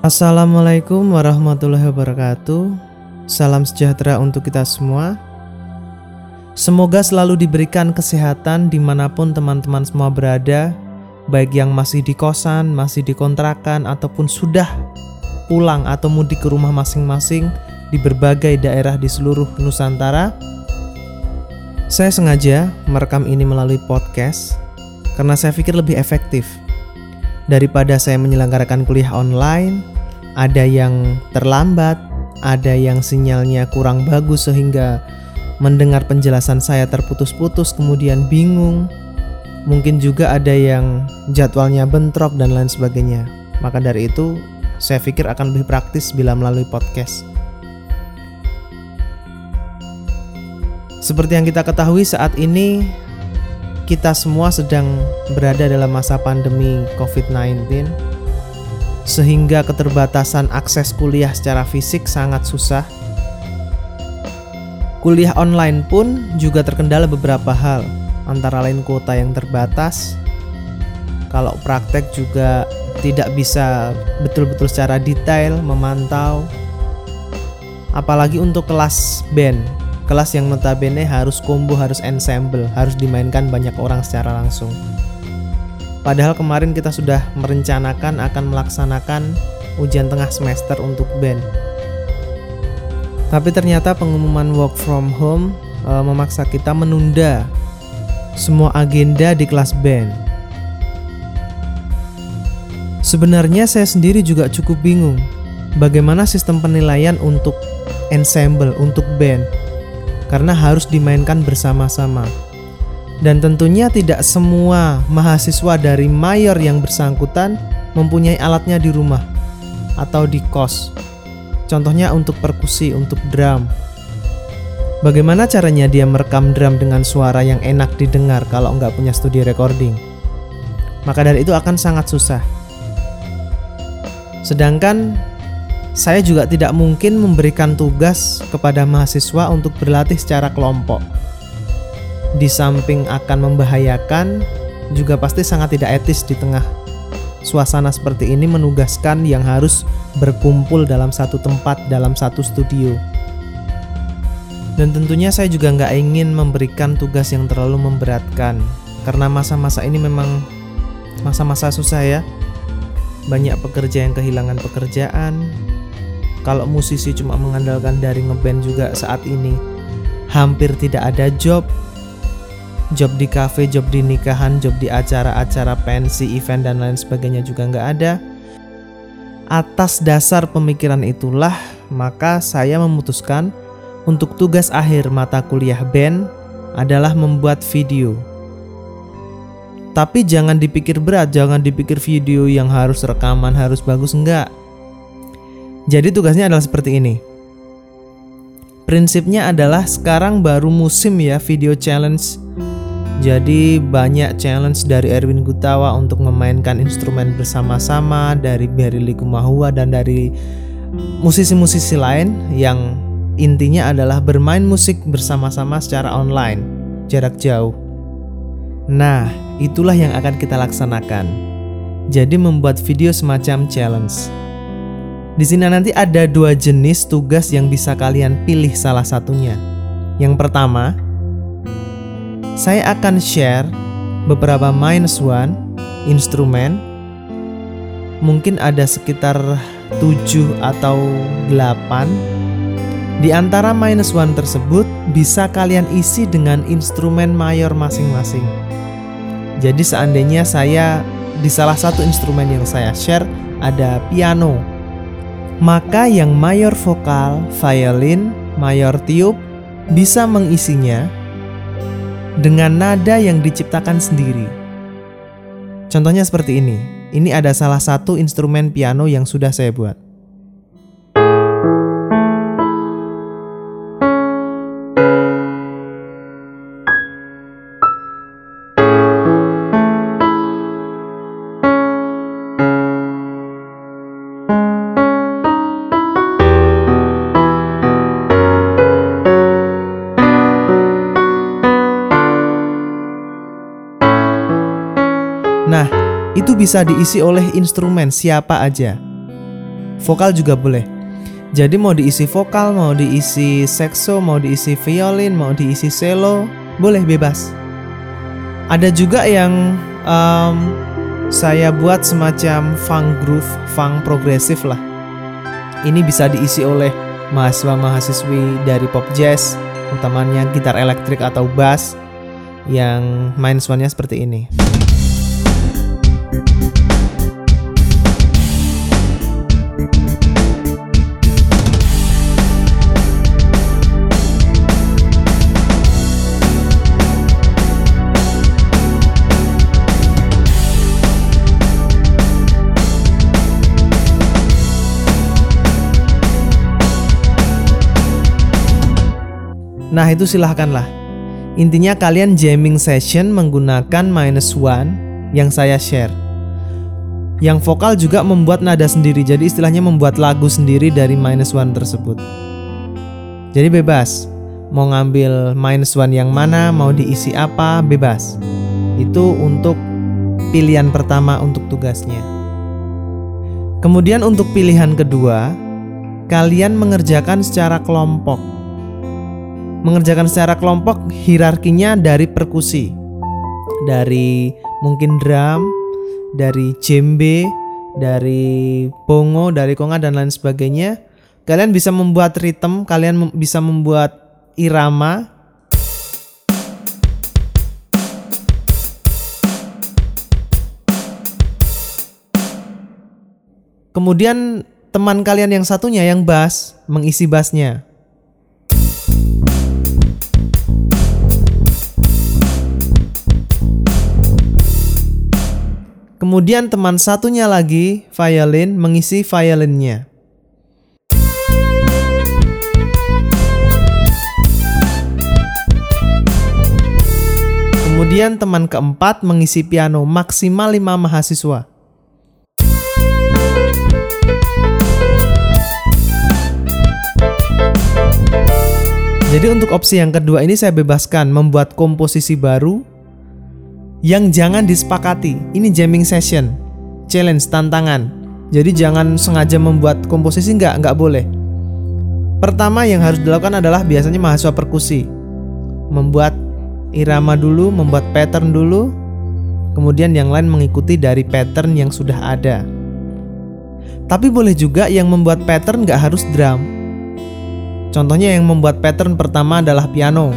Assalamualaikum warahmatullahi wabarakatuh. Salam sejahtera untuk kita semua. Semoga selalu diberikan kesehatan di mana pun teman-teman semua berada, baik yang masih di kosan, masih di kontrakan, ataupun sudah pulang atau mudik ke rumah masing-masing di berbagai daerah di seluruh Nusantara. Saya sengaja merekam ini melalui podcast karena saya pikir lebih efektif daripada saya menyelenggarakan kuliah online, ada yang terlambat, ada yang sinyalnya kurang bagus sehingga mendengar penjelasan saya terputus-putus kemudian bingung. Mungkin juga ada yang jadwalnya bentrok dan lain sebagainya. Maka dari itu, saya pikir akan lebih praktis bila melalui podcast. Seperti yang kita ketahui saat ini kita semua sedang berada dalam masa pandemi COVID-19, sehingga keterbatasan akses kuliah secara fisik sangat susah. Kuliah online pun juga terkendala beberapa hal, antara lain kuota yang terbatas. Kalau praktek juga tidak bisa betul-betul secara detail memantau, apalagi untuk kelas band kelas yang notabene harus combo, harus ensemble, harus dimainkan banyak orang secara langsung. Padahal kemarin kita sudah merencanakan akan melaksanakan ujian tengah semester untuk band. Tapi ternyata pengumuman work from home e, memaksa kita menunda semua agenda di kelas band. Sebenarnya saya sendiri juga cukup bingung bagaimana sistem penilaian untuk ensemble, untuk band karena harus dimainkan bersama-sama. Dan tentunya tidak semua mahasiswa dari mayor yang bersangkutan mempunyai alatnya di rumah atau di kos. Contohnya untuk perkusi, untuk drum. Bagaimana caranya dia merekam drum dengan suara yang enak didengar kalau nggak punya studio recording? Maka dari itu akan sangat susah. Sedangkan saya juga tidak mungkin memberikan tugas kepada mahasiswa untuk berlatih secara kelompok. Di samping akan membahayakan, juga pasti sangat tidak etis di tengah suasana seperti ini menugaskan yang harus berkumpul dalam satu tempat dalam satu studio. Dan tentunya saya juga nggak ingin memberikan tugas yang terlalu memberatkan karena masa-masa ini memang masa-masa susah ya. Banyak pekerja yang kehilangan pekerjaan, kalau musisi cuma mengandalkan dari ngeband juga saat ini hampir tidak ada job job di cafe, job di nikahan, job di acara-acara pensi, event dan lain sebagainya juga nggak ada. Atas dasar pemikiran itulah, maka saya memutuskan untuk tugas akhir mata kuliah band adalah membuat video. Tapi jangan dipikir berat, jangan dipikir video yang harus rekaman harus bagus enggak. Jadi tugasnya adalah seperti ini. Prinsipnya adalah sekarang baru musim ya video challenge. Jadi banyak challenge dari Erwin Gutawa untuk memainkan instrumen bersama-sama dari Berry Likumahua dan dari musisi-musisi lain yang intinya adalah bermain musik bersama-sama secara online, jarak jauh. Nah, itulah yang akan kita laksanakan. Jadi membuat video semacam challenge. Di sini nanti ada dua jenis tugas yang bisa kalian pilih salah satunya. Yang pertama, saya akan share beberapa minus one instrumen. Mungkin ada sekitar 7 atau 8. Di antara minus one tersebut bisa kalian isi dengan instrumen mayor masing-masing. Jadi seandainya saya di salah satu instrumen yang saya share ada piano maka yang mayor vokal, violin, mayor tiup bisa mengisinya dengan nada yang diciptakan sendiri. Contohnya seperti ini. Ini ada salah satu instrumen piano yang sudah saya buat. Bisa diisi oleh instrumen siapa aja. vokal juga boleh. Jadi mau diisi vokal, mau diisi sekso, mau diisi violin, mau diisi cello, boleh bebas. Ada juga yang um, saya buat semacam funk groove, funk progresif lah. Ini bisa diisi oleh mahasiswa-mahasiswi dari pop jazz, utamanya gitar elektrik atau bass yang main suaranya seperti ini. Nah itu silahkanlah. Intinya kalian jamming session menggunakan minus one yang saya share. Yang vokal juga membuat nada sendiri Jadi istilahnya membuat lagu sendiri dari minus one tersebut. Jadi bebas Mau ngambil minus one yang mana Mau diisi apa bebas. Itu untuk pilihan pertama untuk tugasnya. Kemudian untuk pilihan kedua Kalian mengerjakan secara kelompok. Mengerjakan secara kelompok hierarkinya dari perkusi. Dari mungkin drum, dari djembe, dari bongo, dari konga dan lain sebagainya. Kalian bisa membuat ritme, kalian bisa membuat irama. Kemudian teman kalian yang satunya yang bass mengisi bassnya. Kemudian teman satunya lagi, violin, mengisi violinnya. Kemudian teman keempat mengisi piano maksimal 5 mahasiswa. Jadi untuk opsi yang kedua ini saya bebaskan membuat komposisi baru yang jangan disepakati. Ini jamming session, challenge, tantangan. Jadi jangan sengaja membuat komposisi nggak, nggak boleh. Pertama yang harus dilakukan adalah biasanya mahasiswa perkusi. Membuat irama dulu, membuat pattern dulu, kemudian yang lain mengikuti dari pattern yang sudah ada. Tapi boleh juga yang membuat pattern nggak harus drum. Contohnya yang membuat pattern pertama adalah piano.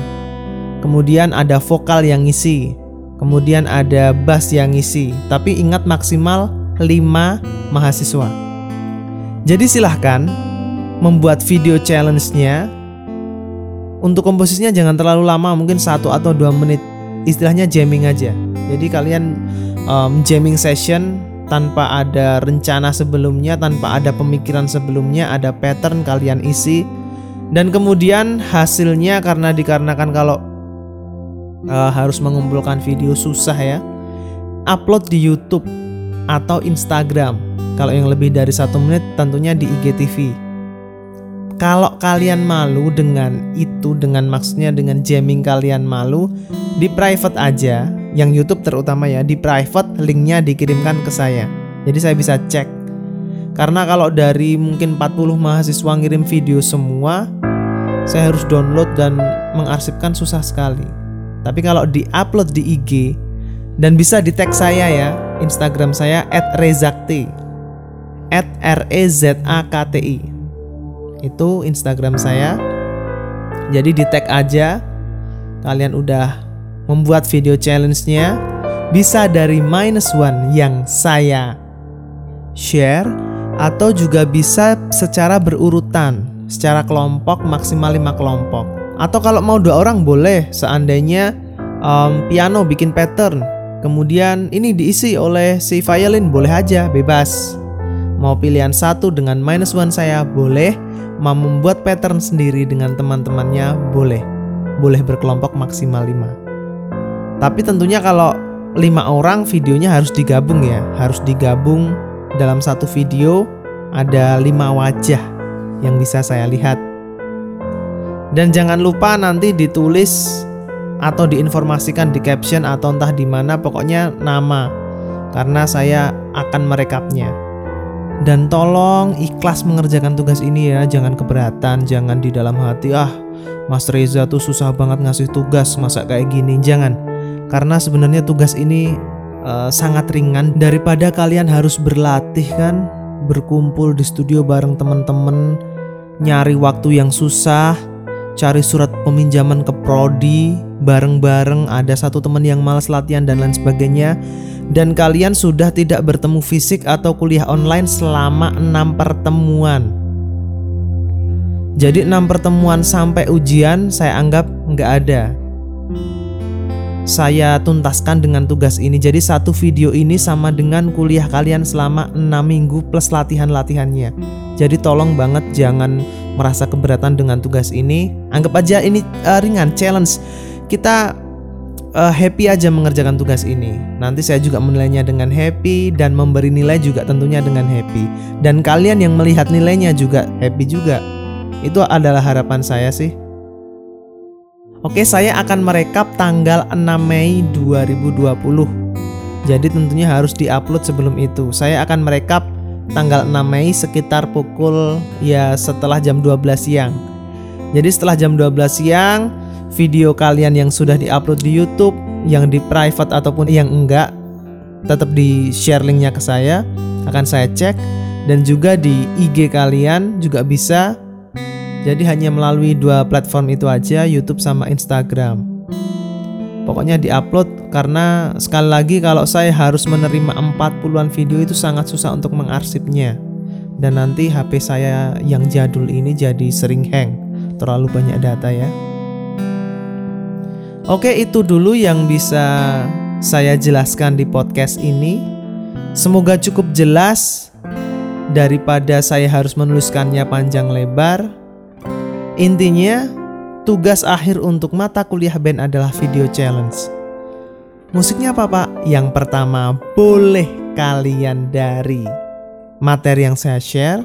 Kemudian ada vokal yang ngisi, Kemudian ada bass yang ngisi, tapi ingat maksimal 5 mahasiswa. Jadi silahkan membuat video challenge-nya. Untuk komposisinya jangan terlalu lama, mungkin satu atau dua menit. Istilahnya jamming aja. Jadi kalian um, jamming session tanpa ada rencana sebelumnya, tanpa ada pemikiran sebelumnya, ada pattern kalian isi. Dan kemudian hasilnya karena dikarenakan kalau uh, harus mengumpulkan video susah ya. Upload di YouTube atau Instagram. Kalau yang lebih dari satu menit tentunya di IGTV kalau kalian malu dengan itu dengan maksudnya dengan jamming kalian malu di private aja. Yang YouTube terutama ya di private linknya dikirimkan ke saya. Jadi saya bisa cek. Karena kalau dari mungkin 40 mahasiswa ngirim video semua saya harus download dan mengarsipkan susah sekali tapi kalau di-upload di IG dan bisa di tag saya ya, Instagram saya @rezakti. R E Z A K T I. Itu Instagram saya. Jadi di tag aja kalian udah membuat video challenge-nya bisa dari minus one yang saya share atau juga bisa secara berurutan secara kelompok maksimal 5 kelompok atau kalau mau dua orang boleh. Seandainya um, piano bikin pattern kemudian ini diisi oleh si violin boleh aja bebas. Mau pilihan satu dengan minus one saya boleh. Mau membuat pattern sendiri dengan teman-temannya boleh. Boleh berkelompok maksimal 5 tapi tentunya kalau lima orang videonya harus digabung ya. Harus digabung dalam satu video ada lima wajah yang bisa saya lihat dan jangan lupa nanti ditulis atau diinformasikan di caption atau entah di mana pokoknya nama karena saya akan merekapnya. Dan tolong ikhlas mengerjakan tugas ini ya, jangan keberatan, jangan di dalam hati ah Mas Reza tuh susah banget ngasih tugas, masa kayak gini, jangan. Karena sebenarnya tugas ini uh, sangat ringan daripada kalian harus berlatih kan, berkumpul di studio bareng teman-teman, nyari waktu yang susah, cari surat peminjaman ke prodi bareng-bareng, ada satu teman yang malas latihan dan lain sebagainya dan kalian sudah tidak bertemu fisik atau kuliah online selama enam pertemuan. Jadi enam pertemuan sampai ujian saya anggap nggak ada. Saya tuntaskan dengan tugas ini. Jadi satu video ini sama dengan kuliah kalian selama enam minggu plus latihan-latihannya. Jadi tolong banget jangan merasa keberatan dengan tugas ini. Anggap aja ini uh, ringan challenge. Kita uh, happy aja mengerjakan tugas ini. Nanti saya juga menilainya dengan happy dan memberi nilai juga tentunya dengan happy. Dan kalian yang melihat nilainya juga happy juga. Itu adalah harapan saya sih. Oke, saya akan merekap tanggal 6 Mei 2020. Jadi tentunya harus diupload sebelum itu. Saya akan merekap tanggal 6 Mei sekitar pukul ya setelah jam 12 siang. Jadi setelah jam 12 siang video kalian yang sudah diupload di YouTube, yang di private ataupun yang enggak, tetap di share linknya ke saya, akan saya cek dan juga di IG kalian juga bisa. Jadi hanya melalui dua platform itu aja, YouTube sama Instagram. Pokoknya diupload karena sekali lagi kalau saya harus menerima 40-an video itu sangat susah untuk mengarsipnya. Dan nanti HP saya yang jadul ini jadi sering hang, terlalu banyak data ya. Oke, itu dulu yang bisa saya jelaskan di podcast ini. Semoga cukup jelas daripada saya harus menuliskannya panjang lebar. Intinya, tugas akhir untuk mata kuliah band adalah video challenge. Musiknya apa, Pak? Yang pertama, boleh kalian dari materi yang saya share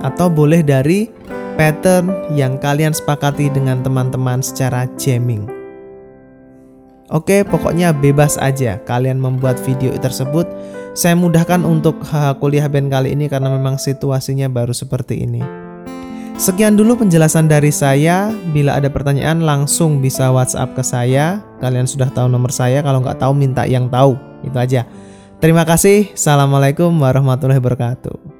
atau boleh dari pattern yang kalian sepakati dengan teman-teman secara jamming. Oke, pokoknya bebas aja kalian membuat video tersebut. Saya mudahkan untuk kuliah band kali ini karena memang situasinya baru seperti ini. Sekian dulu penjelasan dari saya. Bila ada pertanyaan langsung bisa WhatsApp ke saya. Kalian sudah tahu nomor saya. Kalau nggak tahu minta yang tahu. Itu aja. Terima kasih. Assalamualaikum warahmatullahi wabarakatuh.